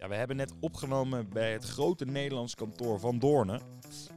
Ja, we hebben net opgenomen bij het grote Nederlands kantoor van Doornen.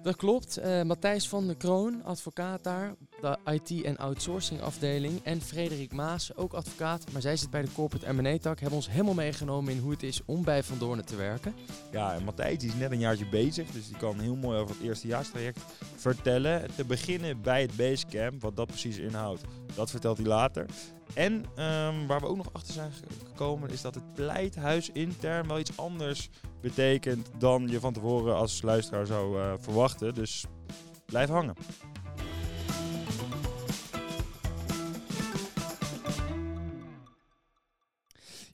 Dat klopt. Eh, Matthijs van der Kroon, advocaat daar, de IT- en outsourcing afdeling. En Frederik Maas, ook advocaat, maar zij zit bij de corporate M&A-tak. Hebben ons helemaal meegenomen in hoe het is om bij Van Doornen te werken. Ja, en Matthijs is net een jaartje bezig, dus die kan heel mooi over het eerstejaarstraject vertellen. Te beginnen bij het Basecamp, wat dat precies inhoudt, dat vertelt hij later. En ehm, waar we ook nog achter zijn gekomen is dat het pleithuis intern wel iets anders betekent dan je van tevoren als luisteraar zou uh, verwachten. Dus blijf hangen.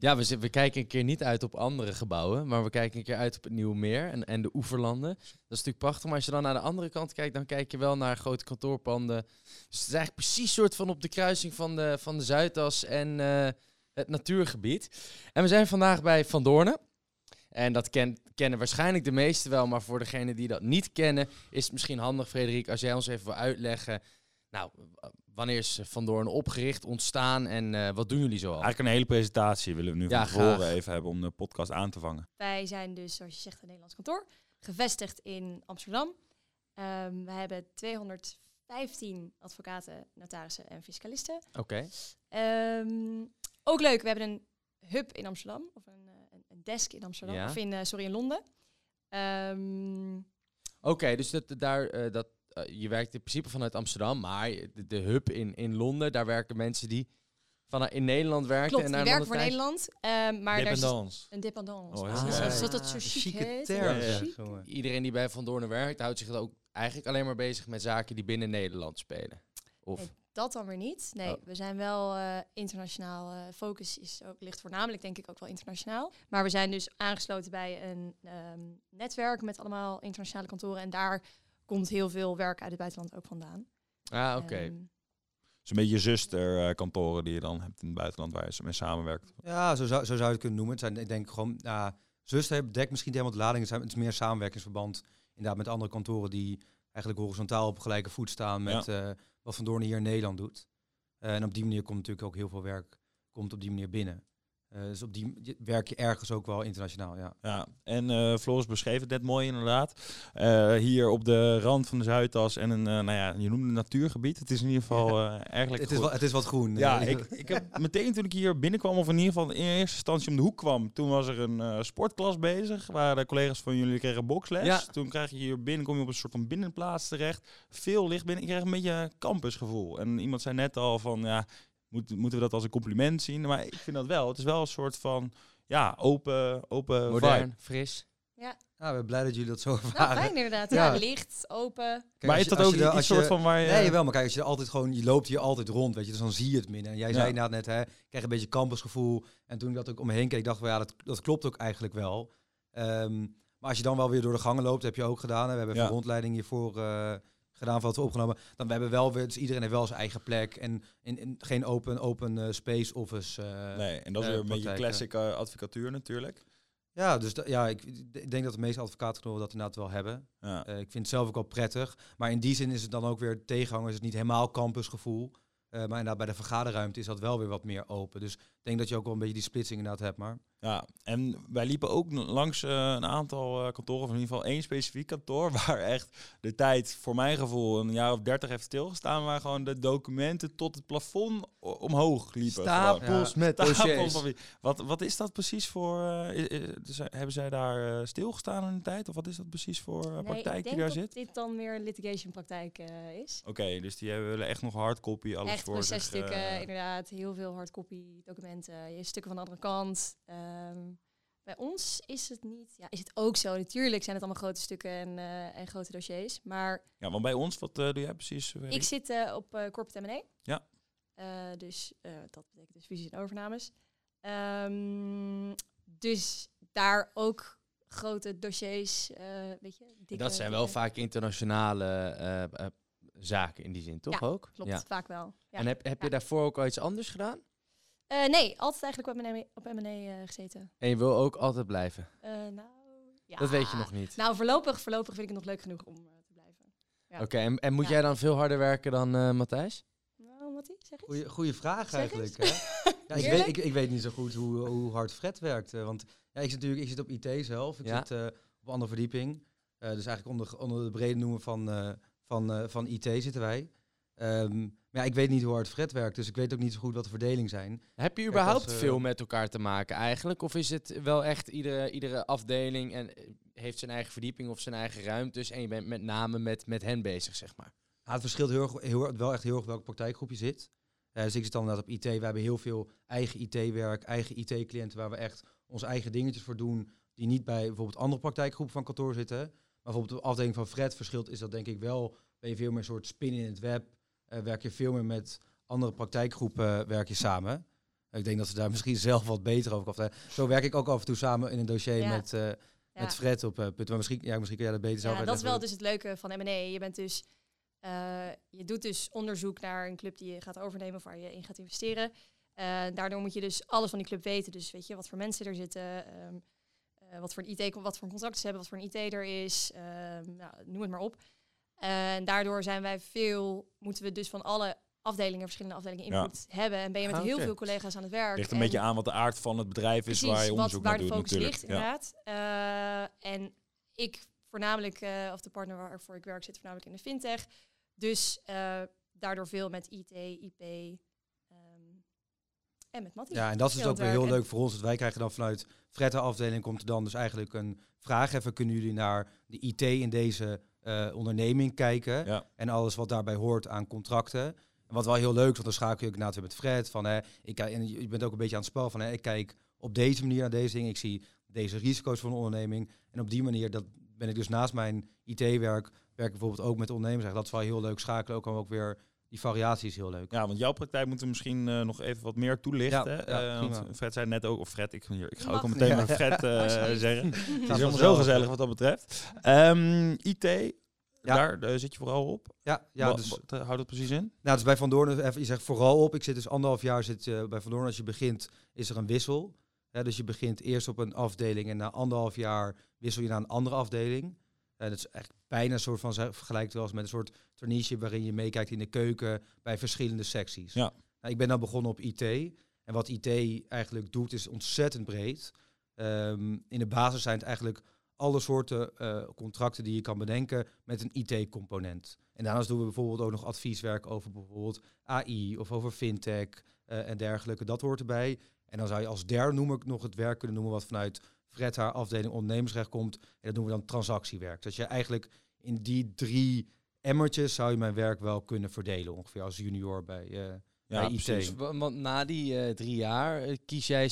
Ja, we, we, kijken een keer niet uit op andere gebouwen, maar we kijken een keer uit op het Nieuwe Meer en, en de oeverlanden. Dat is natuurlijk prachtig, maar als je dan naar de andere kant kijkt, dan kijk je wel naar grote kantoorpanden. Dus het is eigenlijk precies soort van op de kruising van de, van de Zuidas en uh, het natuurgebied. En we zijn vandaag bij Van Doornen. En dat ken, kennen waarschijnlijk de meesten wel, maar voor degenen die dat niet kennen, is het misschien handig, Frederik, als jij ons even wil uitleggen. Nou, wanneer is Van Doorn opgericht, ontstaan en uh, wat doen jullie zoal? Eigenlijk een hele presentatie willen we nu ja, van tevoren even hebben om de podcast aan te vangen. Wij zijn dus, zoals je zegt, een Nederlands kantoor, gevestigd in Amsterdam. Um, we hebben 215 advocaten, notarissen en fiscalisten. Oké. Okay. Um, ook leuk, we hebben een hub in Amsterdam, of een, een desk in Amsterdam, ja. of in, uh, sorry, in Londen. Um, Oké, okay, dus dat, daar, uh, dat je werkt in principe vanuit Amsterdam, maar de, de, hub in, in Londen, daar werken mensen die vanuit in Nederland werken. Klopt, en naar werken voor tijd... Nederland. Uh, maar dependance. een dependance. Oh, ah, ja. Zodat het zo chic heet. Ja, ja, Iedereen die bij Van Doornen werkt, houdt zich ook eigenlijk alleen maar bezig met zaken die binnen Nederland spelen. Of? Nee, dat dan weer niet. Nee, oh. we zijn wel uh, internationaal. Uh, focus is ook, ligt voornamelijk denk ik ook wel internationaal. Maar we zijn dus aangesloten bij een um, netwerk met allemaal internationale kantoren. En daar komt heel veel werk uit het buitenland ook vandaan. Ah, oké. Okay. Um, is een beetje zusterkantoren die je dan hebt in het buitenland waar je mee samenwerkt. Ja, zo zou, zo zou je het kunnen noemen. Het zijn, ik denk gewoon, ja, zuster dekt misschien helemaal de lading. Het, is meer samenwerkingsverband inderdaad met andere kantoren die eigenlijk horizontaal op gelijke voet staan met ja. uh, wat Van Doorn hier in Nederland doet. Uh, en op die manier komt natuurlijk ook heel veel werk komt op die manier binnen. Uh, dus op die werk je ergens ook wel internationaal, ja. Ja, en uh, Floris beschreef het net mooi inderdaad. Uh, hier op de rand van de Zuidas en een, nou ja, je noemde een natuurgebied. Het is in ieder geval eigenlijk het is, wel, het is wat groen. Ja, ik, ik heb meteen toen ik hier binnenkwam, of in ieder geval in eerste instantie om de hoek kwam, toen was er een sportklas bezig, waar de collega's van jullie kregen boxles. Ja. Toen krijg je hier binnen, kom je op een soort van binnenplaats terecht. Veel licht binnen. Ik kreeg een beetje campusgevoel. En iemand zei net al van, ja, moet, moeten we dat als een compliment zien? Maar ik vind dat wel. Het is wel een soort van ja, open, open Modern, vibe. fris. Ja. We zijn blij dat jullie dat zo ervaren. Nou, fijn inderdaad. Ja. ja licht, open. Kijk, maar is dat ook een een soort van waar je... Nee, wel. Maar kijk, als je altijd gewoon... Je loopt hier altijd rond, weet je. Dus dan zie je het minder. En jij ja. zei inderdaad net, hè. Ik krijg een beetje campusgevoel. En toen ik dat ook om me heen keek, dacht ik, ja, dat, dat klopt ook eigenlijk wel. Um, maar als je dan wel weer door de gangen loopt, heb je ook gedaan. Hè. We hebben even rondleiding hiervoor... Uh, gedaan wat we opgenomen. Dan we hebben wel weer, dus iedereen heeft wel zijn eigen plek en in, geen open, open uh, space office. Uh, nee, en dat is weer een beetje classic advocatuur natuurlijk. Ja, dus ja, ik, ik, denk dat de meeste advocaten dat inderdaad wel hebben. Ja. ik vind het zelf ook wel prettig. Maar in die zin is het dan ook weer tegenhanger, is het niet helemaal campusgevoel. Uh, maar inderdaad, bij de vergaderruimte is dat wel weer wat meer open. Dus ik denk dat je ook wel een beetje die splitsing inderdaad hebt. Maar. Ja, en wij liepen ook langs uh, een aantal uh, kantoren, of in ieder geval één specifiek kantoor, waar echt de tijd, voor mijn gevoel, een jaar of dertig heeft stilgestaan, waar gewoon de documenten tot het plafond omhoog liepen. Stapels ja. met dossiers. Wat, wat is dat precies voor, hebben zij daar stilgestaan in de tijd? Of wat is dat precies voor nee, praktijk die daar zit? dit dan meer litigation praktijk is. Oké, okay, dus die willen echt nog hardcopy, alles echt processtukken, inderdaad, heel veel hardcopy documenten, je stukken van de andere kant. Um, bij ons is het niet, ja, is het ook zo. Natuurlijk zijn het allemaal grote stukken en, uh, en grote dossiers, maar... Ja, want bij ons, wat uh, doe jij precies? Ik zit uh, op corporate M&A. Ja. dus dat betekent dus fusies en overnames. Um, dus daar ook grote dossiers, weet je. Dikke, dat zijn wel vaak internationale zaken in die zin, toch ja, ook? Klopt, ja. vaak wel. Ja. En heb, heb je daarvoor ook al iets anders gedaan? Uh, nee, altijd eigenlijk op M&A, op M&A uh, gezeten. En je wil ook altijd blijven? Uh, nou, ja. Dat weet je nog niet. Nou, voorlopig, voorlopig vind ik het nog leuk genoeg om te blijven. Ja. Oké, en, en, moet jij dan veel harder werken dan Matthijs? Nou, Matthijs, zeg eens. Goeie, goeie vraag zeg eigenlijk. Hè? Ja, ik, weet, ik, ik, weet niet zo goed hoe, hoe hard Fred werkt. want ja, ik, zit natuurlijk, ik zit op IT zelf. Ik zit op andere verdieping. dus eigenlijk onder, onder de brede noemen van, van, van IT zitten wij. Um, maar ja, ik weet niet hoe hard Fred werkt, dus ik weet ook niet zo goed wat de verdeling zijn. Heb je überhaupt veel met elkaar te maken eigenlijk? Of is het wel echt iedere, iedere afdeling en heeft zijn eigen verdieping of zijn eigen ruimtes en je bent met name met, met hen bezig, zeg maar? Ja, het verschilt heel, heel, wel echt heel erg welke praktijkgroep je zit. Uh, dus ik zit dan inderdaad op IT. We hebben heel veel eigen IT-werk, eigen IT-cliënten waar we echt onze eigen dingetjes voor doen, die niet bij bijvoorbeeld andere praktijkgroepen van kantoor zitten. Maar bijvoorbeeld de afdeling van Fred verschilt is dat denk ik wel, ben je veel meer een soort spin in het web. Uh, werk je veel meer met andere praktijkgroepen werk je samen. Ik denk dat ze daar misschien zelf wat beter over kan Zo werk ik ook af en toe samen in een dossier met, uh, met Fred op uh, punt. Maar misschien, ja, misschien kun jij dat beter zelf Ja, dat is wel dus het leuke van M&A. Je bent dus... je doet dus onderzoek naar een club die je gaat overnemen of waar je in gaat investeren. daardoor moet je dus alles van die club weten. Dus weet je wat voor mensen er zitten, um, wat voor een IT, wat voor contract ze hebben, wat voor een IT er is, um, nou, noem het maar op. En daardoor zijn wij veel, moeten we dus van alle afdelingen, verschillende afdelingen input hebben. En ben je met ah, heel veel collega's aan het werk. Ligt een beetje aan wat de aard van het bedrijf is waar je onderzoek wat, naar waar de focus ligt, inderdaad. Uh, en ik voornamelijk, uh, of de partner waarvoor ik werk, zit voornamelijk in de fintech. Dus uh, daardoor veel met IT, IP um, en met Mattie. Ja, en dat is ook weer heel leuk voor ons. Dat wij krijgen dan vanuit Fred afdeling komt er dan dus eigenlijk een vraag even. Kunnen jullie naar de IT in deze uh, onderneming kijken. En alles wat daarbij hoort aan contracten. En wat wel heel leuk is, want dan schakel je ook weer met Fred. Van, hè, ik, en je bent ook een beetje aan het spel van, hè, ik kijk op deze manier naar deze dingen. Ik zie deze risico's van een onderneming. En op die manier dat ben ik dus naast mijn IT-werk, werk bijvoorbeeld ook met ondernemers. Dat is wel heel leuk schakelen. Ook, ook weer die variatie is heel leuk. Ja, want jouw praktijk moeten we misschien uh, nog even wat meer toelichten. Ja, uh, Fred zei net ook, of Fred, ik, hier, ik ga ook al meteen met Fred uh, zeggen. Het is helemaal zo gezellig wat dat betreft. Um, IT, ja. Daar zit je vooral op. Ja, ja dus, wat, houdt het precies in? Nou, dus bij Van Doorn, even, je zegt vooral op. Ik zit dus anderhalf jaar zit, bij Van Doorn. Als je begint, is er een wissel. dus je begint eerst op een afdeling en na anderhalf jaar wissel je naar een andere afdeling. Uh, dat is echt bijna een soort van vergelijkt wel eens met een soort traineeship waarin je meekijkt in de keuken bij verschillende secties. Ja. Nou, ik ben dan begonnen op IT. En wat IT eigenlijk doet is ontzettend breed. Ehm, in de basis zijn het eigenlijk alle soorten uh, contracten die je kan bedenken met een IT-component. En daarnaast doen we bijvoorbeeld ook nog advieswerk over bijvoorbeeld AI of over fintech uh, en dergelijke. Dat hoort erbij. En dan zou je als derde noem ik nog het werk kunnen noemen wat vanuit Fred haar afdeling ondernemersrecht komt. En dat noemen we dan transactiewerk. Dus je eigenlijk in die drie emmertjes zou je mijn werk wel kunnen verdelen, ongeveer als junior bij, uh, ja, bij IT. Precies. Want na die drie jaar kies jij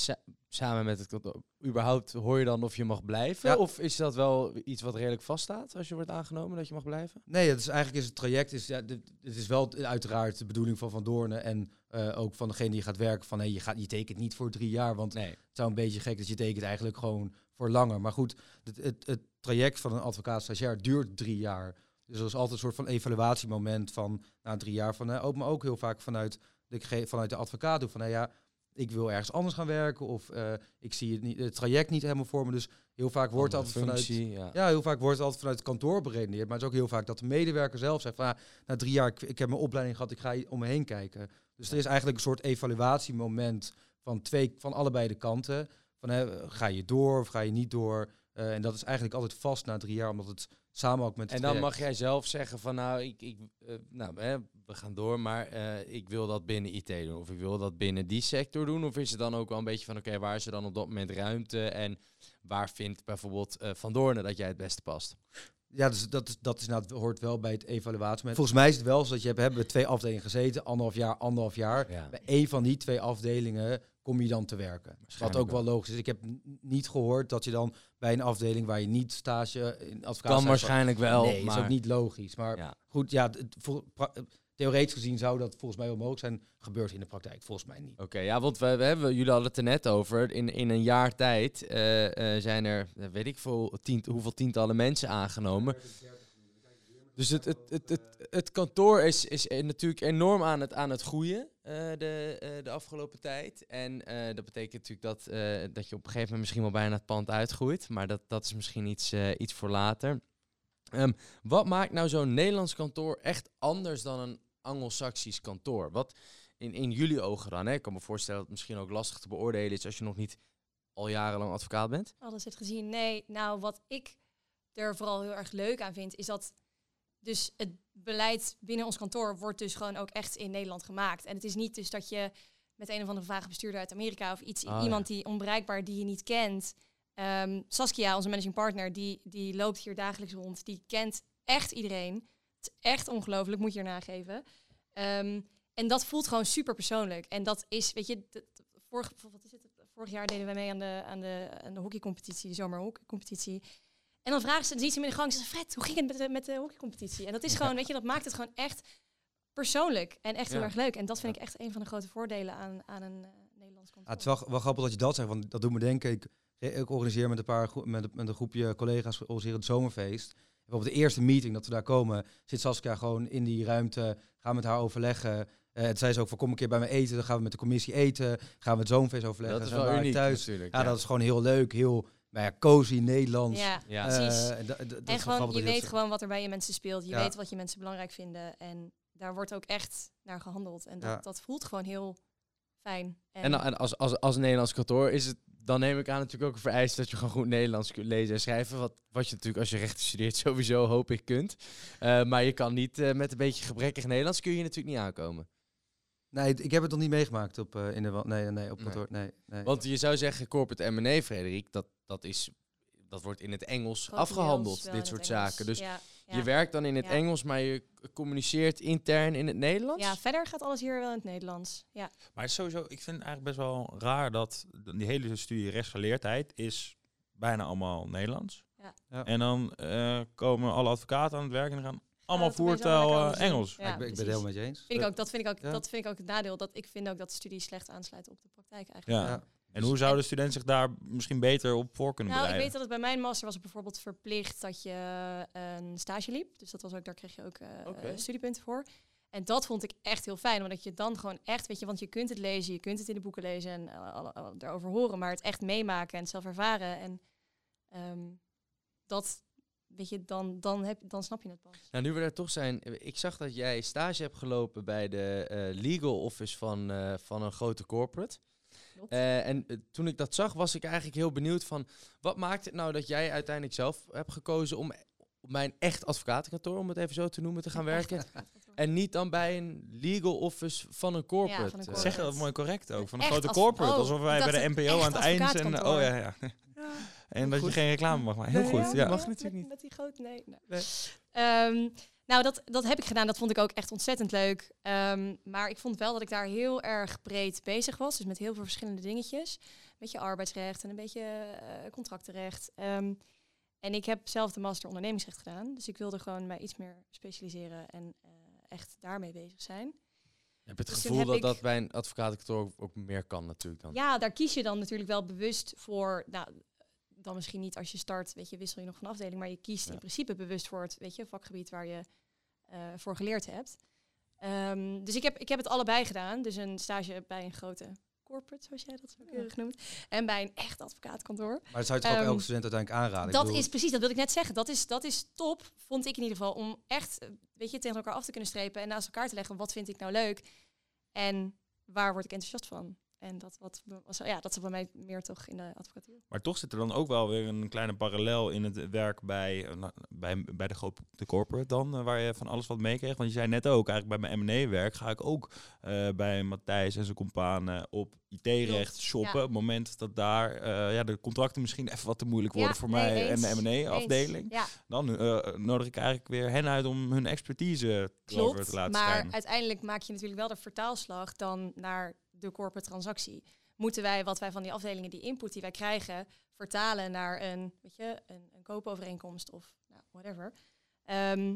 samen met het kantoor, überhaupt hoor je dan of je mag blijven? Of is dat wel iets wat redelijk vaststaat als je wordt aangenomen dat je mag blijven? Nee, het is eigenlijk is het traject is ja, dit, het is wel uiteraard de bedoeling van Van Doornen en uh, ook van degene die gaat werken van hey, je gaat je tekent niet voor drie jaar, want nee. het zou een beetje gek dat je tekent eigenlijk gewoon voor langer. Maar goed, het, het, het traject van een advocaat stagiair duurt drie jaar. Dus er is altijd een soort van evaluatiemoment van na drie jaar van uh, ook maar ook heel vaak vanuit de, vanuit de advocaat doen van hey, ja ik wil ergens anders gaan werken of uh, ik zie het, niet, het traject niet helemaal voor me. Dus heel vaak wordt het altijd vanuit, ja. heel vaak wordt het altijd vanuit het kantoor beredeneerd. Maar het is ook heel vaak dat de medewerker zelf zegt van, ah, na drie jaar, ik, ik, heb mijn opleiding gehad, ik ga om me heen kijken. Dus er is eigenlijk een soort evaluatiemoment van twee, van allebei de kanten. Van hè, ga je door of ga je niet door? Uh, en dat is eigenlijk altijd vast na drie jaar, omdat het samen ook met. En dan mag jij zelf zeggen van nou, ik, ik uh, nou, hè, we gaan door, maar uh, ik wil dat binnen IT doen. Of ik wil dat binnen die sector doen. Of is het dan ook wel een beetje van oké, waar is er dan op dat moment ruimte? En waar vindt bijvoorbeeld uh, Van Doornen dat jij het beste past? Ja, dus dat, is, dat is nou, hoort wel bij het evaluatie. Volgens mij is het wel zo dat je hebt, hebben twee afdelingen gezeten, anderhalf jaar, anderhalf jaar. Ja. Bij één van die twee afdelingen kom je dan te werken. Wat ook wel logisch is. Ik heb niet gehoord dat je dan bij een afdeling waar je niet stage in advocaat kan waarschijnlijk wel. Nee, maar... is ook niet logisch. Maar ja. goed, ja, het, voor, theoretisch gezien zou dat volgens mij wel mogelijk zijn. Gebeurt in de praktijk volgens mij niet. Oké, ja, want we, we, hebben, jullie hadden het er net over. In, in een jaar tijd uh, uh, zijn er, weet ik veel, tien, hoeveel tientallen mensen aangenomen. Dus het, het, het, het, kantoor is, is natuurlijk enorm aan het, aan het groeien uh, de, uh, de afgelopen tijd. En uh, dat betekent natuurlijk dat, dat je op een gegeven moment misschien wel bijna het pand uitgroeit. Maar dat, dat is misschien iets, iets voor later. Um, wat maakt nou zo'n Nederlands kantoor echt anders dan een Anglo-Saxisch kantoor? Wat, in, in jullie ogen dan? Hè? Ik kan me voorstellen dat het misschien ook lastig te beoordelen is als je nog niet al jarenlang advocaat bent. Alles heeft gezien. Nee, nou wat ik er vooral heel erg leuk aan vind, is dat dus het beleid binnen ons kantoor wordt dus gewoon ook echt in Nederland gemaakt. En het is niet dus dat je met een of andere vage bestuurder uit Amerika of iets, Ah, iemand die onbereikbaar, die je niet kent. Ehm, Saskia, onze managing partner, die, die loopt hier dagelijks rond. Die kent echt iedereen. Het is echt ongelooflijk, moet je er nageven. Ehm, en dat voelt gewoon super persoonlijk. En dat is, weet je, vorig, wat is het? vorig jaar deden wij mee aan de, aan de, aan de hockeycompetitie, de zomerhockeycompetitie. En dan vragen ze, dan ziet ze me in de gang, ze zeggen, Fred, hoe ging het met de, met de hockeycompetitie? En dat is gewoon, weet je, dat maakt het gewoon echt persoonlijk en echt heel Ja. erg leuk. En dat vind ik echt een van de grote voordelen aan, aan een eh, Nederlands kantoor. Ah, het is wel, wel grappig dat je dat zegt, want dat doet me denken. Ik, ik organiseer met een paar met, met een groepje collega's het zomerfeest. En op de eerste meeting dat we daar komen, zit Saskia gewoon in die ruimte, gaan met haar overleggen. Eh het zei ze ook van kom een keer bij me eten, dan gaan we met de commissie eten, gaan we het zomerfeest overleggen. dat is wel we uniek thuis. natuurlijk. Ja, dat is gewoon heel leuk, heel nou ja, cozy Nederlands. ja, Ja. precies. Eh, en da- da- dat gewoon, je weet gewoon wat er bij je mensen speelt. Je Ja. weet wat je mensen belangrijk vinden. En daar wordt ook echt naar gehandeld. En dat, Ja. dat voelt gewoon heel fijn. En, en als, als, als Nederlands kantoor is het, dan neem ik aan natuurlijk ook een vereist dat je gewoon goed Nederlands kunt lezen en schrijven. Wat, wat je natuurlijk als je rechten studeert sowieso hoop ik kunt. Eh, maar je kan niet eh, met een beetje gebrekkig Nederlands kun je natuurlijk niet aankomen. Nee, ik heb het nog niet meegemaakt op, eh, in de, nee, nee, op kantoor. Nee, nee. Want je zou zeggen corporate M&A, Frederik, dat, dat, is, dat wordt in het Engels afgehandeld, dit soort zaken. Dus ja, ja. je werkt dan in het Ja. Engels, maar je communiceert intern in het Nederlands? ja, verder gaat alles hier wel in het Nederlands. Ja. Maar het sowieso, ik vind het eigenlijk best wel raar dat die hele studie rechtsgeleerdheid is bijna allemaal Nederlands. Ja. Ja. En dan eh, komen alle advocaten aan het werk en gaan allemaal voertaal eh, Engels. Ja, ik ben, ik ben het helemaal met je eens. Vind ik ook, dat, vind ik ook, Ja. dat vind ik ook het nadeel. Dat ik vind ook dat de studie slecht aansluit op de praktijk eigenlijk. Ja. Ja. En hoe zou de student zich daar misschien beter op voor kunnen Nou, ik bereiden? weet dat het bij mijn master was het bijvoorbeeld verplicht dat je een stage liep. Dus dat was ook, daar kreeg je ook eh, eh, studiepunten voor. En dat vond ik echt heel fijn, omdat je dan gewoon echt, weet je, want je kunt het lezen, je kunt het in de boeken lezen en eh, erover horen, maar het echt meemaken en het zelf ervaren. En ehm, dat, weet je, dan, dan, heb, dan snap je het pas. Nou, nu we daar toch zijn, eh, ik zag dat jij stage hebt gelopen bij de eh, legal office van, eh, van een grote corporate. Eh, en toen ik dat zag, was ik eigenlijk heel benieuwd van, wat maakt het nou dat jij uiteindelijk zelf hebt gekozen om op mijn echt advocatenkantoor, om het even zo te noemen, te gaan werken. En niet dan bij een legal office van een corporate. van een eh. Zeg je dat mooi correct ook? Van een Echt grote corporate, oh, alsof wij bij de NPO aan het eind zijn. Oh ja, ja. En dat je geen reclame mag maken. Heel Nee, goed, ja, ja. mag met, natuurlijk niet. Met die grote, nee. nee. Nee. Ehm, nou, dat, dat heb ik gedaan. Dat vond ik ook echt ontzettend leuk. Ehm, maar ik vond wel dat ik daar heel erg breed bezig was. Dus met heel veel verschillende dingetjes. Een beetje arbeidsrecht en een beetje eh, contractenrecht. Ehm, en ik heb zelf de master ondernemingsrecht gedaan. Dus ik wilde gewoon mij iets meer specialiseren en eh, echt daarmee bezig zijn. Je hebt het Dus gevoel heb dat ik- dat bij een advocatenkantoor ook, ook meer kan natuurlijk dan. Ja, daar kies je dan natuurlijk wel bewust voor. Nou, dan misschien niet als je start, weet je, wissel je nog van afdeling, maar je kiest Ja. in principe bewust voor het, weet je, vakgebied waar je eh, voor geleerd hebt. Ehm, dus ik heb, ik heb het allebei gedaan. Dus een stage bij een grote corporate, zoals jij dat zo keurig noemt, en bij een echt advocaatkantoor. Maar dat zou je toch ook Ehm, elke student uiteindelijk aanraden? Dat bedoel, is precies, dat wil ik net zeggen. Dat is, dat is top, vond ik in ieder geval, om echt, eh, weet je, tegen elkaar af te kunnen strepen en naast elkaar te leggen. Wat vind ik nou leuk en waar word ik enthousiast van? En dat, wat, was, ja, dat zat bij mij meer toch in de advocatuur. Maar toch zit er dan ook wel weer een kleine parallel in het werk bij, eh, bij, bij de grote de corporate dan, eh, waar je van alles wat meekreeg. Want je zei net ook, eigenlijk bij mijn M&A-werk ga ik ook eh, bij Matthijs en zijn companen op IT-recht shoppen. ja. Op het moment dat daar ja, de contracten misschien even wat te moeilijk worden Ja, voor nee, mij eens. en de M&A-afdeling. Ja, Dan nodig ik eigenlijk weer hen uit om hun expertise klopt. te laten Maar schijnen. uiteindelijk maak je natuurlijk wel de vertaalslag dan naar de corporate transactie. Moeten wij wat wij van die afdelingen, die input die wij krijgen, vertalen naar een, weet je, een, een koopovereenkomst of nou, whatever. Ehm,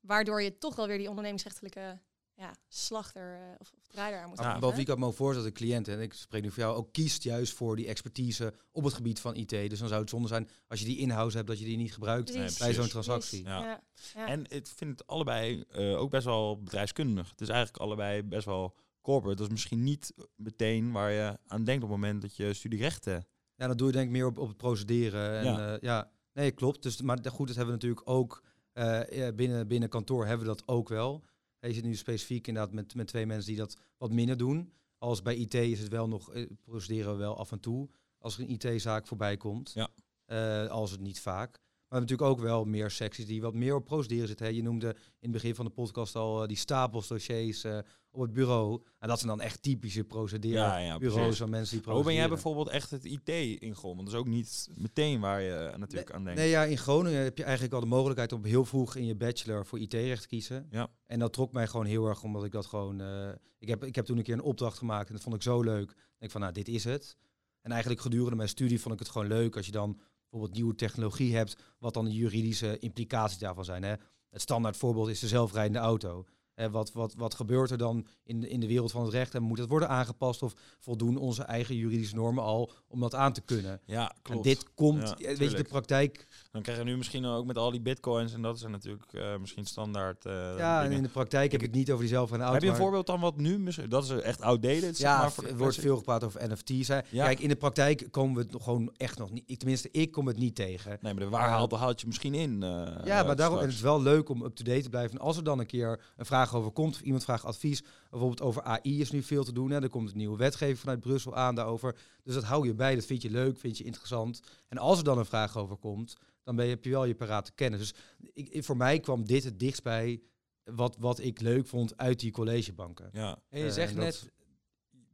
waardoor je toch wel weer die ondernemingsrechtelijke ja, slachter eh, of, of draaier aan moet Ja, geven. Bovendien kan ik me ook voorstellen dat de cliënt, en ik spreek nu voor jou, ook kiest juist voor die expertise op het gebied van IT. Dus dan zou het zonde zijn als je die in-house hebt, dat je die niet gebruikt Precies, bij zo'n transactie. Ja. Ja. En ik vind het allebei eh, ook best wel bedrijfskundig. Het is eigenlijk allebei best wel corporate. Dat is misschien niet meteen waar je aan denkt op het moment dat je studierechten... Ja, dan doe je denk ik meer op, op het procederen. En, Ja. ja. ja, nee, klopt. Dus, maar goed, dat hebben we natuurlijk ook eh, ja, binnen, binnen kantoor hebben we dat ook wel. Je zit nu specifiek inderdaad met, met twee mensen die dat wat minder doen. Als bij IT is het wel nog, eh, procederen we wel af en toe. Als er een IT-zaak voorbij komt. Ja. Eh, als het niet vaak. Maar natuurlijk ook wel meer secties die wat meer op procederen zitten. Hè. Je noemde in het begin van de podcast al eh, die stapels dossiers eh, op het bureau. En dat zijn dan echt typische procederen Ja, ja, bureaus van mensen die Hoe ben jij procederen. bijvoorbeeld echt het IT ingegaan? Want dat is ook niet meteen waar je natuurlijk aan denkt. Nee, ja, in Groningen heb je eigenlijk al de mogelijkheid om heel vroeg in je bachelor voor IT-recht te kiezen. Ja. En dat trok mij gewoon heel erg, omdat ik dat gewoon... eh, ik, heb, ik heb toen een keer een opdracht gemaakt en dat vond ik zo leuk. Ik denk van, nou, dit is het. En eigenlijk gedurende mijn studie vond ik het gewoon leuk als je dan bijvoorbeeld nieuwe technologie hebt, wat dan de juridische implicaties daarvan zijn. Hè? Het standaard voorbeeld is de zelfrijdende auto. Wat, wat, wat gebeurt er dan in de, in de wereld van het recht en moet het worden aangepast of voldoen onze eigen juridische normen al om dat aan te kunnen? Ja, En klopt. dit komt, Ja, eh, weet je, de praktijk Dan krijg je nu misschien ook met al die bitcoins en dat is natuurlijk eh, misschien standaard. eh, Ja, en in de praktijk heb ik het niet over die zelfrijdende auto. Heb je een voorbeeld dan wat nu? misschien- Dat is echt outdated. zeg Ja, maar, voor er wordt veel gepraat over NFT's. Hè. Ja. Kijk, in de praktijk komen we het nog gewoon echt nog niet. Tenminste, ik kom het niet tegen. Nee, maar de waar haalt, haalt je misschien in. ja, maar daarom en het is wel leuk om up-to-date te blijven. En als er dan een keer een vraag over komt, of iemand vraagt advies, bijvoorbeeld over AI is nu veel te doen. Hè. Er komt een nieuwe wetgeving vanuit Brussel aan daarover. Dus dat hou je bij, dat vind je leuk, vind je interessant. En als er dan een vraag over komt, dan ben je, heb je wel je parate kennis. Dus ik, voor mij kwam dit het dichtst bij wat, wat ik leuk vond uit die collegebanken. Ja. En je Eh, zegt en dat- net,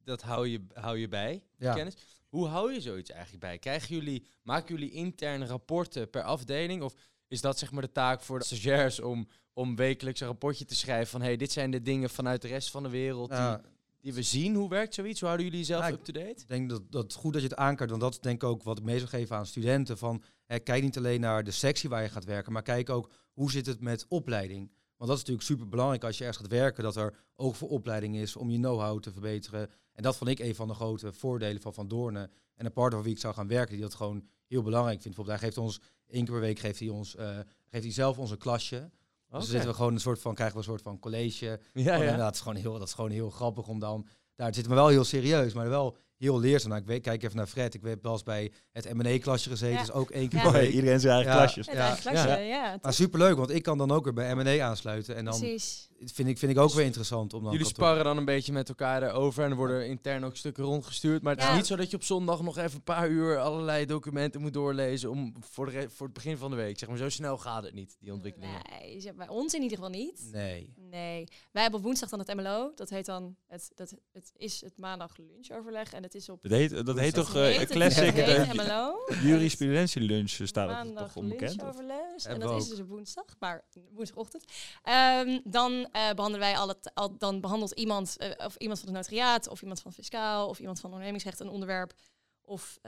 dat hou je, hou je bij, Ja. kennis. Hoe hou je zoiets eigenlijk bij? Krijgen jullie, maken jullie interne rapporten per afdeling? Of is dat zeg maar de taak voor de stagiairs om, om wekelijks een rapportje te schrijven van... hey, dit zijn de dingen vanuit de rest van de wereld Ja, die, die we zien. Hoe werkt zoiets? Hoe houden jullie jezelf Ja, up-to-date? Ik denk dat, dat het goed dat je het aankaart, want dat is denk ik ook wat ik mee zou geven aan studenten. Van, hè, kijk niet alleen naar de sectie waar je gaat werken, maar kijk ook hoe zit het met opleiding. Want dat is natuurlijk super belangrijk als je ergens gaat werken, dat er ook voor opleiding is om je know-how te verbeteren. En dat vond ik een van de grote voordelen van Van Doornen. En een partner van wie ik zou gaan werken, die dat gewoon heel belangrijk vindt. Bijvoorbeeld, hij geeft ons één keer per week geeft hij ons, eh, geeft hij zelf ons een klasje. Dus dan zitten we gewoon een soort van, krijgen we een soort van college. Ja, Oh, ja. inderdaad, het is gewoon heel, dat is gewoon heel grappig om dan... Daar zit me wel heel serieus, maar wel heel leerzaam. Nou, ik weet, kijk even naar Fred. Ik heb wel eens bij het M&A-klasje gezeten. Ja. Dus ook één keer Ja. iedereen zijn eigen Ja. klasjes. Ja, klasje, ja. ja. Maar superleuk, want ik kan dan ook weer bij M&A aansluiten. En dan Precies. vind ik, vind ik ook weer interessant om dan... Jullie kantoor- sparren dan een beetje met elkaar erover en er worden intern ook stukken rondgestuurd. Maar het Ja. is niet zo dat je op zondag nog even een paar uur allerlei documenten moet doorlezen om voor, de voor het begin van de week. Zeg maar, zo snel gaat het niet, die ontwikkelingen. Nee, bij ons in ieder geval niet. Nee. Nee. Wij hebben op woensdag dan het MLO. Dat heet dan, het, dat, het is het maandag lunchoverleg. En het is op... Dat heet, dat heet toch classic uh, MLO. jurisprudentie lunch eh, staat het toch onbekend? lunchoverleg. En dat is dus op woensdag, maar woensdagochtend. Ehm, dan eh, behandelen wij al het, al, dan behandelt iemand, of iemand van het notariaat, of iemand van fiscaal, of iemand van ondernemingsrecht een onderwerp, of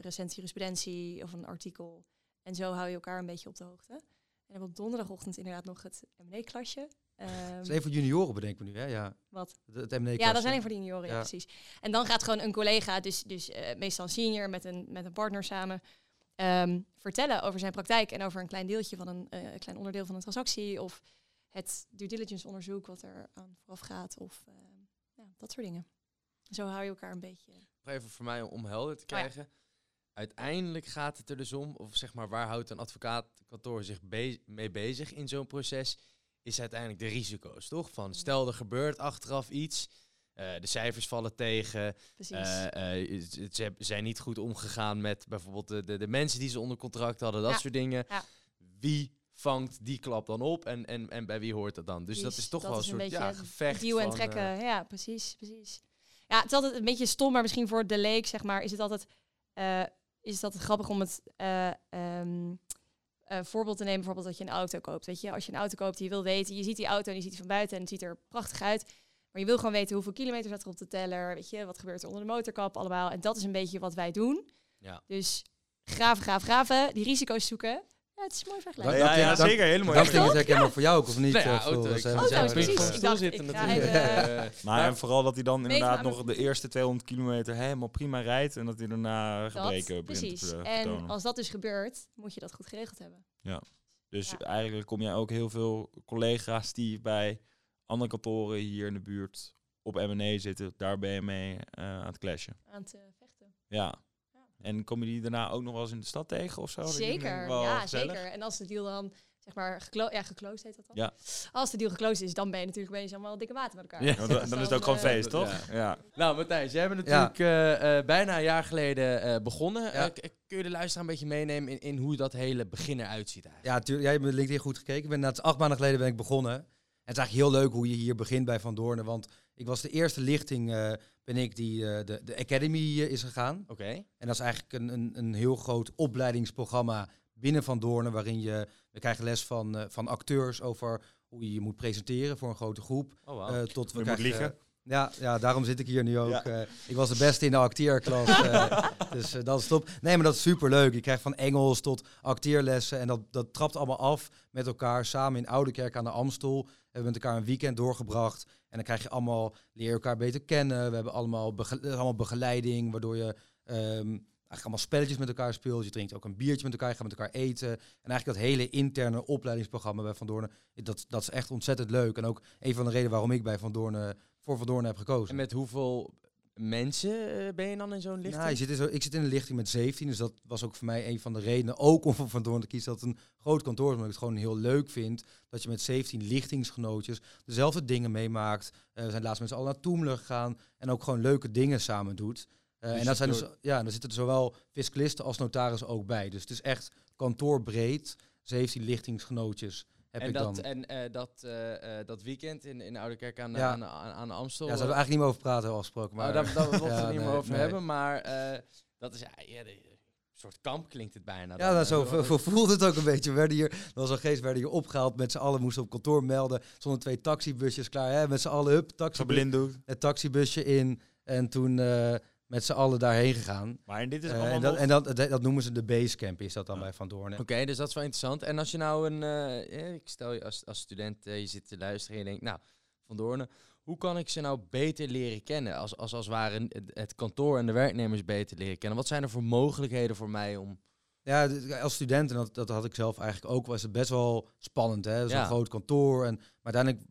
recente jurisprudentie of een artikel. En zo hou je elkaar een beetje op de hoogte. En dan op donderdagochtend inderdaad nog het M&A-klasje. Ehm, Dat is even voor junioren bedenken we nu, hè? Ja, wat? het. Ja, dat zijn alleen voor de junioren, ja. Ja. precies. En dan gaat gewoon een collega, dus, dus eh, meestal een senior met een, met een partner samen, ehm, vertellen over zijn praktijk en over een klein deeltje van een eh, klein onderdeel van een transactie of het due diligence onderzoek wat er aan vooraf gaat of ehm, ja, dat soort dingen. Zo hou je elkaar een beetje. Nog even voor mij om helder te Oh ja. krijgen. Uiteindelijk gaat het er dus om, of zeg maar, waar houdt een advocaatkantoor zich be- mee bezig in zo'n proces, is uiteindelijk de risico's, toch? Van stel er gebeurt achteraf iets, eh, de cijfers vallen tegen, eh, eh, ze- zijn niet goed omgegaan met bijvoorbeeld de, de, de mensen die ze onder contract hadden, dat Ja, soort dingen. ja. Wie vangt die klap dan op en, en, en bij wie hoort dat dan? Dus dat is toch dat wel een is een soort ja, gevecht. Duwen en van, trekken, ja, precies, precies. Ja, het is altijd een beetje stom, maar misschien voor de leek, zeg maar, is het altijd, is het altijd grappig om het eh, eh, voorbeeld te nemen, bijvoorbeeld dat je een auto koopt. Weet je, als je een auto koopt, die je wil weten, je ziet die auto en je ziet die van buiten en het ziet er prachtig uit. Maar je wil gewoon weten hoeveel kilometer staat er op de teller, weet je, wat gebeurt er onder de motorkap allemaal. En dat is een beetje wat wij doen. Ja. Dus graven, graven, graven, die risico's zoeken. Ja, het is mooi vergelijking. Ja, ja, zeker. Hele mooie Dat toch? het helemaal voor jou ook, of niet? Ja, eh, auto, Floris? ik- Hè? Auto, Ja, ik precies. Ik dacht, zitten ik ga natuurlijk. Eh, Maar en vooral dat hij dan inderdaad nog de eerste 200 kilometer helemaal prima rijdt en dat hij daarna Dat, gebreken begint precies. te ver- En als dat dus gebeurt, moet je dat goed geregeld hebben. Dus Ja. eigenlijk kom jij ook heel veel collega's die bij andere kantoren hier in de buurt op M&A zitten, daar ben je mee eh, aan het clashen. Aan te vechten. Ja. En komen die daarna ook nog wel eens in de stad tegen of zo? Zeker, wel ja, gezellig? zeker. En als de deal dan zeg maar, geklo ja, geclosed heet dat dan. Ja. Als de deal geclosed is, dan ben je natuurlijk opeens allemaal dikke water met elkaar. Ja. Want dan, dan is het ook gewoon eh, feest, toch? ja. Ja. Nou, Matthijs, jij bent Ja. natuurlijk eh, eh, bijna een jaar geleden eh, begonnen. Kun je de luisteraar een beetje meenemen in, in hoe dat hele begin eruit ziet eigenlijk? Ja, tuurlijk. Jij hebt mijn LinkedIn goed gekeken. Ik ben net acht maanden geleden ben ik begonnen. En het is eigenlijk heel leuk hoe je hier begint bij Van Doornen. Want ik was de eerste lichting, eh, ben ik, die eh, de, de Academy eh, is gegaan. Oké. En dat is eigenlijk een, een, een heel groot opleidingsprogramma binnen Van Doornen. Waarin je, we krijgen les van, eh, van acteurs over hoe je je moet presenteren voor een grote groep. Oh, wow. Eh, tot we Je moet krijgen. Ja, ja, daarom zit ik hier nu ook. Ja. Eh, ik was de beste in de acteerklas. eh, dus eh, dat is top. Nee, maar dat is super leuk. Je krijgt van Engels tot acteerlessen. En dat, dat trapt allemaal af met elkaar. Samen in Oudekerk aan de Amstel. Hebben we met elkaar een weekend doorgebracht. En dan krijg je allemaal, leer je elkaar beter kennen. We hebben allemaal, bege- allemaal begeleiding. Waardoor je ehm, eigenlijk allemaal spelletjes met elkaar speelt. Je drinkt ook een biertje met elkaar. Je gaat met elkaar eten. En eigenlijk dat hele interne opleidingsprogramma bij Van Doornen. Dat, dat is echt ontzettend leuk. En ook een van de redenen waarom ik bij Van Doornen, voor Van Doornen heb gekozen. En met hoeveel mensen eh, ben je dan in zo'n lichting? Nou, je zit zo, ik zit in een lichting met 17, dus dat was ook voor mij een van de redenen, ook om voor Van Doorn te kiezen, dat het een groot kantoor is, omdat ik het gewoon heel leuk vind, dat je met 17 lichtingsgenootjes dezelfde dingen meemaakt. Eh, we zijn laatst met z'n allen naar Toemler gegaan en ook gewoon leuke dingen samen doet. Eh, Dus en dat zijn dus, ja, daar zitten er zowel fiscalisten als notarissen ook bij. Dus het is echt kantoorbreed, 17 lichtingsgenootjes heb en ik dat, dan. en eh, dat, eh, eh, dat weekend in, in Oudekerk aan, Ja. aan, aan, Amstel. ja, daar zouden we eigenlijk niet meer over praten, hebben we afgesproken. maar, Maar, oh, daar, daar willen we het Ja, er niet nee, meer over nee. hebben. Maar eh, dat is ja, een soort kamp klinkt het bijna. Ja, dan, nou, zo wel- vo- voelt het ook een beetje. We werden hier, dat was een geest, we werden hier opgehaald met z'n allen, moesten op kantoor melden. Zonder twee taxibusjes klaar, hè, met z'n allen, hup, het taxibusje in. En toen eh, met z'n allen daarheen gegaan. Maar dit is Eh, allemaal en dat, nog- en dat, dat, dat noemen ze de basecamp, is dat dan Ja. bij Van Doorn. Oké, dus dat is wel interessant. En als je nou een, eh, eh, ik stel je als, als student, je zit te luisteren en je denkt, nou, Van Doornen, hoe kan ik ze nou beter leren kennen? Als, als, als het ware het- het kantoor en de werknemers beter leren kennen. Wat zijn er voor mogelijkheden voor mij om... Ja, als student, en dat, dat had ik zelf eigenlijk ook, was het best wel spannend. hè Zo'n Ja. groot kantoor. En, maar uiteindelijk,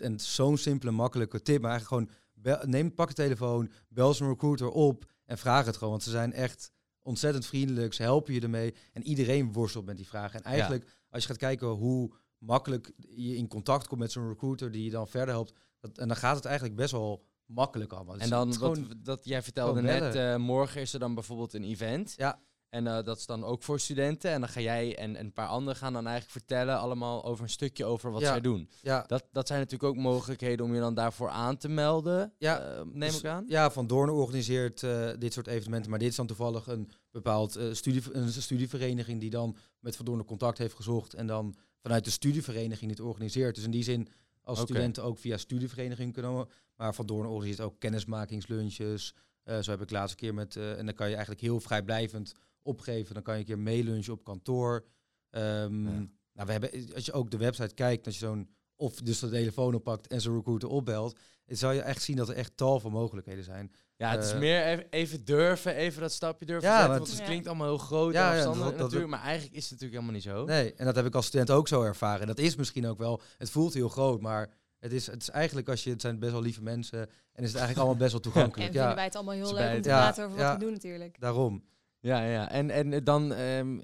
en zo'n simpele, makkelijke tip. Maar eigenlijk gewoon, bel, neem, pak de telefoon, bel zo'n recruiter op en vraag het gewoon. Want ze zijn echt ontzettend vriendelijk, ze helpen je ermee. En iedereen worstelt met die vragen. En eigenlijk, als je gaat kijken hoe makkelijk je in contact komt met zo'n recruiter die je dan verder helpt. Dat, en dan gaat het eigenlijk best wel makkelijk allemaal. Dus En dan, is wat, gewoon- dat, jij vertelde gewoon net, eh, morgen is er dan bijvoorbeeld een event. Ja. En eh, dat is dan ook voor studenten. En dan ga jij en, en een paar anderen gaan dan eigenlijk vertellen allemaal over een stukje over wat Ja. zij doen. ja, Dat, dat zijn natuurlijk ook mogelijkheden om je dan daarvoor aan te melden, Ja, eh, neem Dus, ik aan. Ja, Van Doorn organiseert eh, dit soort evenementen. Maar dit is dan toevallig een bepaald studie, een studievereniging die dan met Van Doorn contact heeft gezocht. En dan vanuit de studievereniging dit organiseert. Dus in die zin als studenten ook via studievereniging kunnen. Maar Van Doorn organiseert ook kennismakingslunches. Zo heb ik laatst een keer met... en dan kan je eigenlijk heel vrijblijvend opgeven. Dan kan je een keer meelunchen op kantoor. Ehm, Ja. Nou, we hebben, als je ook de website kijkt, als je zo'n... Of dus de telefoon oppakt en zo'n recruiter opbelt. Dan zal je echt zien dat er echt tal van mogelijkheden zijn. Ja, het is Eh, meer even, even durven, even dat stapje durven Ja, zetten. Want het het- klinkt allemaal heel groot Ja, en ja, afstandelijk dat- dat- natuurlijk, maar eigenlijk is het natuurlijk helemaal niet zo. Nee, en dat heb ik als student ook zo ervaren. Dat is misschien ook wel, het voelt heel groot, maar het is, het is eigenlijk als je, het zijn best wel lieve mensen en is het eigenlijk allemaal best wel En toegankelijk. vinden Ja, wij het allemaal heel leuk om te Ja, praten over wat ja. we doen natuurlijk. daarom. Ja, ja. En, en dan ehm,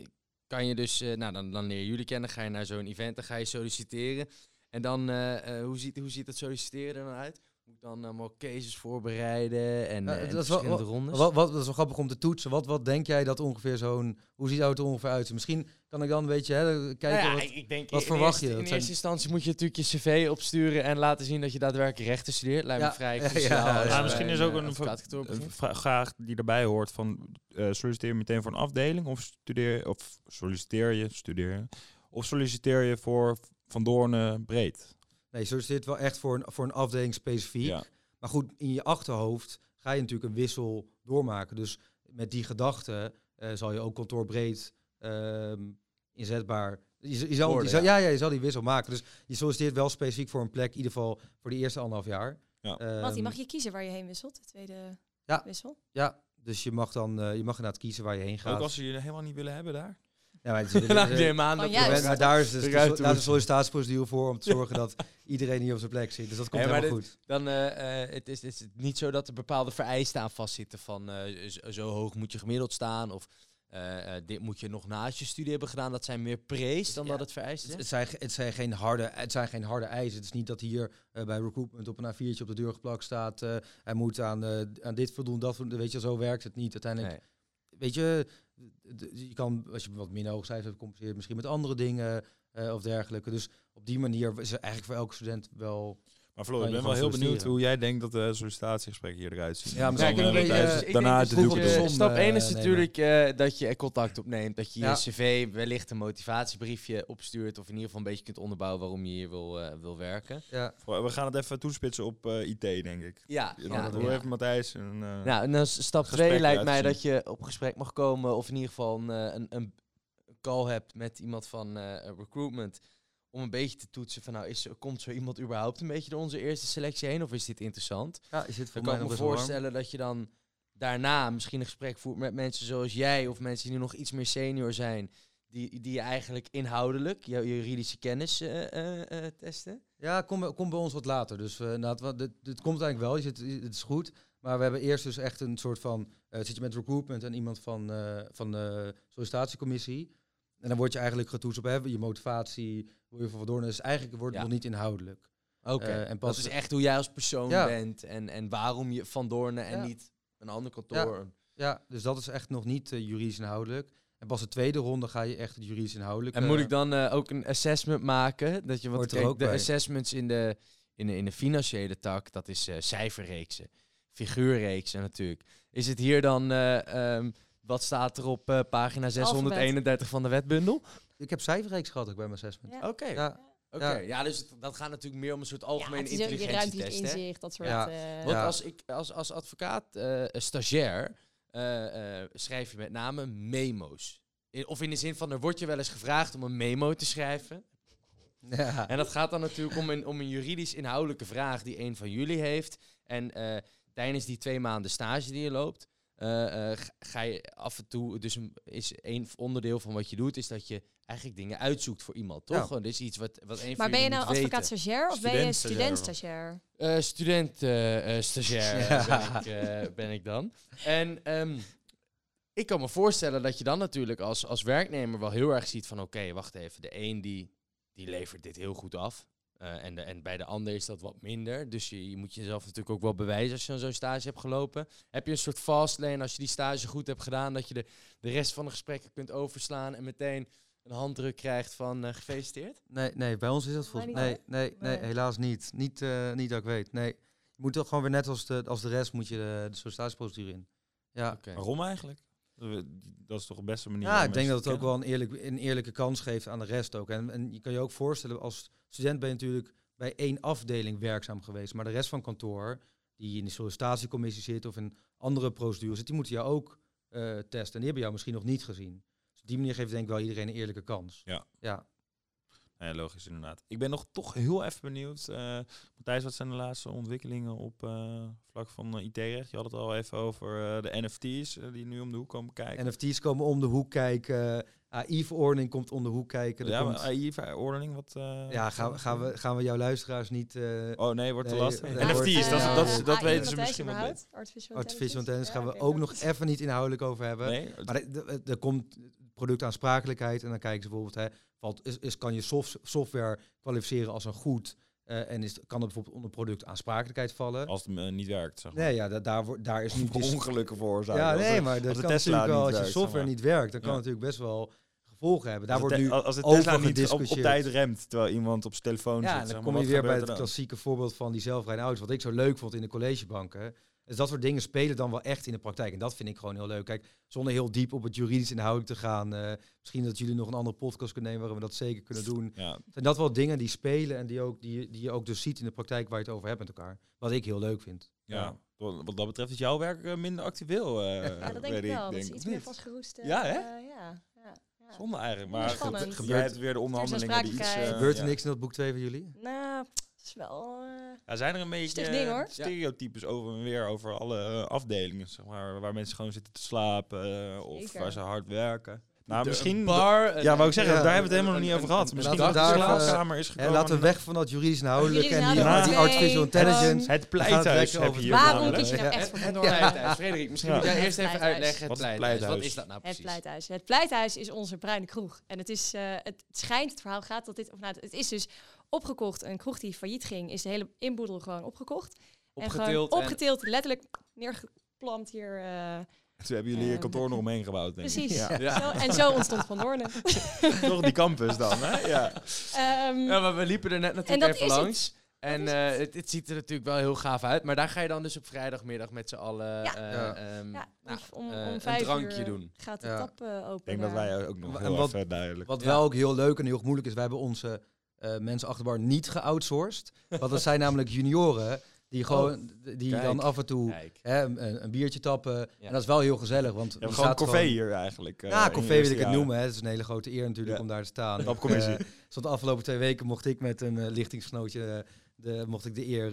kan je dus, eh, nou dan, dan leer je jullie kennen, ga je naar zo'n event, dan ga je solliciteren. En dan, eh, eh, hoe, ziet, hoe ziet dat solliciteren er dan uit? Moet ik dan allemaal cases voorbereiden en, Ja, eh, en dat is wel- verschillende rondes? Wat, wat, dat is wel grappig om te toetsen. Wat, wat denk jij dat ongeveer zo'n, hoe ziet het er ongeveer uit? Misschien kan ik dan een beetje hè, kijken. Nou ja, wat, ik- denk wat in verwacht je? In zijn- eerste instantie moet je natuurlijk je cv opsturen en laten zien dat je daadwerkelijk rechten studeert. Lijkt me Ja, vrij ja, bij misschien is ook eh, een vraag die erbij hoort van eh, solliciteer je meteen voor een afdeling of studeer of solliciteer je, studeer je, of solliciteer je voor Van Doornen breed? Nee, je solliciteert wel echt voor een, voor een afdeling specifiek. Ja. Maar goed, in je achterhoofd ga je natuurlijk een wissel doormaken. Dus met die gedachte eh, zal je ook kantoorbreed ehm, inzetbaar. Je, je, zal, je zal- ja. ja. ja, je zal die wissel maken. Dus je solliciteert wel specifiek voor een plek, in ieder geval voor de eerste anderhalf jaar. Ja. Mattie, mag je kiezen waar je heen wisselt? De tweede Ja. wissel? Ja, dus je mag dan eh, je mag inderdaad kiezen waar je heen gaat. Ook als ze je helemaal niet willen hebben daar? Ja, maar, het is- Nou, eh, neem aan Oh, dat juist. er- maar- maar daar is dus de, daar is de sollicitatieprocedure voor om te zorgen dat iedereen hier op zijn plek zit. Dus dat komt Ja, maar helemaal goed. Dan eh, eh, het is, is het niet zo dat er bepaalde vereisten aan vastzitten van eh, zo, zo hoog moet je gemiddeld staan of eh, eh, dit moet je nog naast je studie hebben gedaan. Dat zijn meer prees dan Ja, dat het vereist is. Het, het, zijn, het, zijn geen harde, het zijn geen harde eisen. Het is niet dat hier bij recruitment op een A4'tje op de deur geplakt staat. eh, hij moet aan, eh, aan dit voldoen, dat voldoen. Weet je, zo werkt het niet. Uiteindelijk, Nee. weet je, je kan, als je wat minder hoog hebt, het misschien met andere dingen eh, of dergelijke. Dus op die manier is er eigenlijk voor elke student wel... Maar Floor, ik ben wel heel benieuwd hoe jij denkt dat de sollicitatiegesprekken hier eruit zien. Ja, En misschien eh, dus eh, daarna eh, som, Stap 1 eh, is natuurlijk eh, dat je contact opneemt. Dat je je cv wellicht een motivatiebriefje opstuurt. Of in ieder geval een beetje kunt onderbouwen waarom je hier wil, eh, wil werken. Ja, We gaan het even toespitsen op eh, IT, denk ik. Ja, Ja, doe ja. even Matthijs. En, eh, Nou, en dan stap Gesprek 2 lijkt mij dat je op gesprek mag komen. Of in ieder geval een, eh, een, een call hebt met iemand van eh, recruitment. Om een beetje te toetsen van nou, is, komt zo iemand überhaupt een beetje door onze eerste selectie heen? Of is dit interessant? ja je zit voor Dan kan ik me warm. voorstellen dat je dan daarna misschien een gesprek voert met mensen zoals jij. Of mensen die nog iets meer senior zijn. Die, die je eigenlijk inhoudelijk, jouw juridische kennis eh, eh, eh, testen. Ja, kom, bij- kom bij ons wat later. Dus nou, het, dit, dit komt eigenlijk wel. Je zit, het is goed. Maar we hebben eerst dus echt een soort van... zit je met recruitment en iemand van, van de sollicitatiecommissie. En dan word je eigenlijk getoetst op hè, je motivatie, hoe je voor door. Dus eigenlijk wordt het Ja. nog niet inhoudelijk. Oké, Eh, en dat pas- is echt hoe jij als persoon Ja. bent. En, en waarom je van Doornen en Ja. niet een ander kantoor. Ja, dus dat is echt nog niet eh, juridisch inhoudelijk. En pas de tweede ronde ga je echt het juridisch inhoudelijk. En moet ik dan eh, ook een assessment maken? Dat je wat kijk, ook de bij. assessments in de, in de in de financiële tak, dat is cijferreeksen, figuurreeksen natuurlijk. Is het hier dan eh, ehm, wat staat er op eh, pagina 631 van de wetbundel? Ik heb cijferreeks gehad ook bij mijn assessment. Ja. Oké. Ja, Oké. Ja. Ja, dus het- dat gaat natuurlijk meer om een soort Ja, algemene het is ook je intelligentietest. ruimtelijk inzicht, dat soort... Ja. eh, Want Ja. als ik als, als advocaat, eh, stagiair, eh, eh, schrijf je met name memo's. In- of in de zin van, er wordt je wel eens gevraagd om een memo te schrijven. ja. En dat gaat dan natuurlijk om een, om een juridisch inhoudelijke vraag die een van jullie heeft. En eh, tijdens die twee maanden stage die je loopt, eh, eh, ga- je af en toe, dus een, is een onderdeel van wat je doet, is dat je eigenlijk dingen uitzoekt voor iemand, toch? Ja. Is iets wat, wat een van maar ben je nou advocaat stagiair of ben je Student-stagiair. student-stagiair? Eh, student eh, eh, stagiair Ja. ben, ik, eh, ben ik dan. En ehm, ik kan me voorstellen dat je dan natuurlijk als, als werknemer wel heel erg ziet van... oké, wacht even, de een die, die levert dit heel goed af. Eh, en, de, en bij de ander is dat wat minder. Dus je, je moet jezelf natuurlijk ook wel bewijzen als je aan zo'n stage hebt gelopen. Heb je een soort fast lane als je die stage goed hebt gedaan... dat je de, de rest van de gesprekken kunt overslaan en meteen een handdruk krijgt van eh, gefeliciteerd? Nee, nee, bij ons is dat volgens mij. Nee, nee, nee, Nee. helaas niet. Niet, eh, niet dat ik weet. Nee. Je moet toch gewoon weer net als de, als de rest moet je de, de sollicitatieprocedure in. Ja, Oké. Waarom eigenlijk? Dat is toch de beste manier ja ik denk dat het ook wel een, eerlijk, een eerlijke kans geeft aan de rest ook. En, en je kan je ook voorstellen, als student ben je natuurlijk bij één afdeling werkzaam geweest. Maar de rest van kantoor, die in de sollicitatiecommissie zit of in andere procedures zit, die moeten jou ook eh, testen. En die hebben jou misschien nog niet gezien. Dus op die manier geeft denk ik wel iedereen een eerlijke kans. Ja. Ja. Ja, logisch inderdaad. Ik ben nog toch heel even benieuwd. eh Matthijs, wat zijn de laatste ontwikkelingen op eh, vlak van eh, IT-recht? Je had het al even over eh, de NFT's die nu om de hoek komen kijken. NFT's komen om de hoek kijken. AI-verordening komt om de hoek kijken. Er ja, komt- AI-verordening, wat... eh, ja, gaan, we- gaan, we, gaan we jouw luisteraars niet... eh, Oh nee, wordt te lastig. nee, NFT's, wordt- dat, dat, dat, dat AI, weten ze misschien wel überhaupt? Artificial, Artificial intelligence gaan Ja, we ook nog even niet inhoudelijk over hebben. Nee, Maar er komt productaansprakelijkheid en dan kijken ze bijvoorbeeld, hè, valt, is, is, kan je soft, software kwalificeren als een goed eh, en is, kan het bijvoorbeeld onder productaansprakelijkheid vallen? als het eh, niet werkt, zeg maar. Nee, ja, da- daar, wordt- daar is nu... Of dis- ongelukken veroorzaken. ja, Als nee, maar dat kan Tesla natuurlijk wel, niet als je werkt, zeg software maar. niet werkt, dan kan Ja. het natuurlijk best wel gevolgen hebben. Daar als wordt nu als de over Tesla niet op, tijd remt, terwijl iemand op zijn telefoon Ja, zit. en zeg dan kom je wat weer bij het dan? klassieke voorbeeld van die zelfrijdende auto's. Wat ik zo leuk vond in de collegebanken. Dus dat soort dingen spelen dan wel echt in de praktijk. En dat vind ik gewoon heel leuk. Kijk, zonder heel diep op het juridisch inhoudelijk te gaan. eh, misschien dat jullie nog een andere podcast kunnen nemen waarin we dat zeker kunnen doen. Ja, Zijn dat wel dingen die spelen en die, ook, die, die je ook dus ziet in de praktijk waar je het over hebt met elkaar. Wat ik heel leuk vind. ja. Wat wat dat betreft is jouw werk eh, minder actueel. eh, Ja, dat denk ik wel. Dat denk is ik. iets meer vastgeroest. eh, Ja, hè? ja. Zonde eigenlijk. Maar Gebeurt- jij hebt weer de onderhandelingen die iets... eh, Gebeurt er ja. niks in dat boek 2 van jullie? Nou, is wel... eh, Ja, zijn er een beetje Sticht ding, hoor. stereotypes over en weer over alle eh, afdelingen, zeg maar, waar mensen gewoon zitten te slapen eh, of waar ze hard werken. Nou, de- misschien... bar. ja, wou ik zeggen, Ja. daar hebben we het helemaal nog niet over gehad. Misschien dat de slaapkamer is En gekomen. laten we weg van dat juridisch inhoudelijke en die, inhoudelijk, die artificial intelligence. Het pleithuis heb je het hier Waarom kies je nou echt voor Het pleithuis. Frederik, misschien Ja. moet jij Het eerst even uitleggen het Wat is het pleithuis. Wat pleithuis? is dat nou Het precies? pleithuis. Het pleithuis is onze bruine kroeg. En het is, eh, het schijnt, het verhaal gaat dat dit, of nou, het is dus opgekocht. Een kroeg die failliet ging, is de hele inboedel gewoon opgekocht. en gewoon Opgetild. en- opgetild, letterlijk neergeplant hier. eh, Toen hebben jullie hier Ehm, kantoor nog omheen gebouwd, denk ik. precies. Ja. Ja. Zo, en zo ontstond Van Doornen. Toch die campus dan, hè? Ja. Ehm, Ja, maar we liepen er net En natuurlijk dat even is het. langs. En is eh, het, het ziet er natuurlijk wel heel gaaf uit. Maar daar ga je dan dus op vrijdagmiddag met z'n allen Ja. Ja. ja, nou, om, om een drankje uur doen. gaat de Ja. tap eh, open. Ik denk dat wij ook nog En heel wat- even duidelijk. Wat Ja. wel ook heel leuk en heel moeilijk is, wij hebben onze eh, mensen achterbar niet geoutsourced. Want dat zijn namelijk junioren die gewoon die Kijk. dan af en toe hè, een, een biertje tappen. Ja. En dat is wel heel gezellig, want Je er hebt gewoon corvée hier eigenlijk. eh, Ja, je wil ik het noemen. Hè. Het is een hele grote eer natuurlijk Ja. om daar te staan. Eh, Zo de afgelopen twee weken mocht ik met een eh, lichtingsgenootje de, mocht ik de eer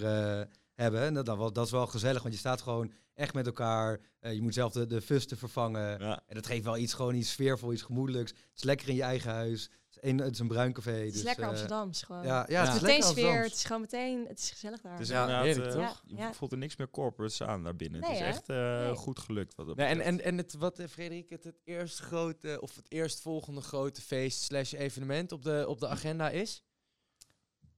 hebben. En dat, dat, is wel gezellig, want je staat gewoon echt met elkaar. Je moet zelf de, de fusten vervangen. Ja. En dat geeft wel iets, gewoon iets sfeervol, iets gemoedelijks. Het is lekker in je eigen huis. Het is, een, het is een bruin café. Het is dus, lekker eh, Amsterdams gewoon. Ja, ja, het het is meteen sfeer. Het is gewoon meteen, het is gezellig daar. Het is Ja, heerlijk, eh, toch? je Ja. voelt er niks meer corporates aan daar binnen. Nee, het is hè? echt eh, Nee. goed gelukt. Wat dat Nee, en, en, en het, wat Frederik, het, het eerst grote of het eerstvolgende grote feest slash evenement op de, op de agenda is?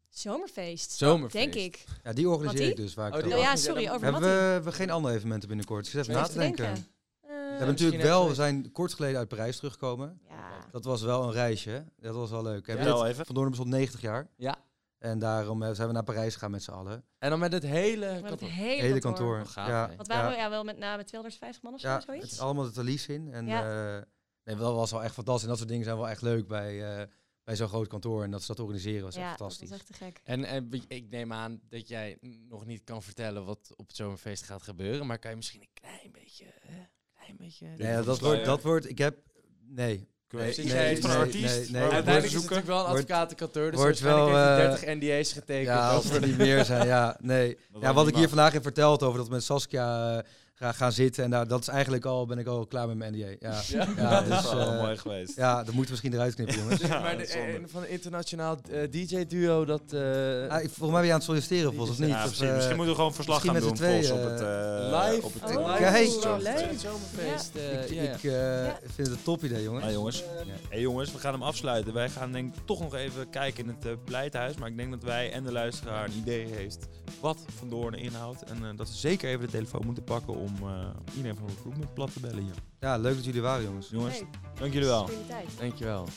Zomerfeest. Zomerfeest. Denk ik. Ja, die organiseer die? ik dus waar ik Oh, Oh, ja, sorry, over Hebben we, hebben we geen andere evenementen binnenkort? Ik zit even na te denken. denken. We Eh, hebben natuurlijk wel, we zijn kort geleden uit Parijs teruggekomen. ja. Dat was wel een reisje. Dat was wel leuk. Heb je Vertel dit? even. Van Doorn bestond 90 jaar. Ja. En daarom eh, zijn we naar Parijs gegaan met z'n allen. En dan met het hele Met het kantoor. hele, Hele kantoor. kantoor. Gaaf, ja? Wat waren ja, we? Ja, wel met, nou, met 250 man of zo, ja, het zoiets. is allemaal de Thalys in. En Ja. eh, nee, dat was wel echt fantastisch. En dat soort dingen zijn wel echt leuk bij, eh, bij zo'n groot kantoor. En dat ze dat organiseren was echt ja, dat fantastisch. was echt te gek. En, en ik- neem aan dat jij nog niet kan vertellen wat op het zomerfeest gaat gebeuren. Maar kan je misschien een klein beetje... klein beetje Nee, dat wordt, dat wordt, ik heb, nee. Nee, nee, van een nee, artiest? nee, nee. Uiteindelijk is het natuurlijk wel een advocatenkantoor, dus wordt wel, eh, 30 NDA's getekend. Ja, als er niet meer zijn, ja, nee. Ja, wat ik hier vandaag heb verteld over dat met Saskia eh, gaan, gaan zitten. En daar, dat is eigenlijk al, ben ik al klaar met mijn NDA. Ja, Ja. ja, dat is dus, wel eh, mooi geweest. ja dat moeten we misschien eruit knippen, jongens. Ja, maar de, van een internationaal eh, DJ-duo, dat... eh, Ah, ik, volgens mij ben je aan het solliciteren, volgens of niet? Of, eh, Misschien moeten we gewoon verslag gaan misschien doen Vos, op het, eh, live, op het Oh, live zomerfeest. ik ja, ja. ik eh, vind het een top idee, jongens. Nou jongens, hey jongens, we gaan hem afsluiten. Wij gaan denk ik toch nog even kijken in het pleithuis. Maar ik denk dat wij en de luisteraar een idee heeft wat Van Doorn inhoudt. En eh, dat ze zeker even de telefoon moeten pakken om eh, iedereen van de recruitment plat te bellen hier. Ja, leuk dat jullie waren, jongens. Jongens, Hey, dank jullie wel. goede tijd. Dankjewel.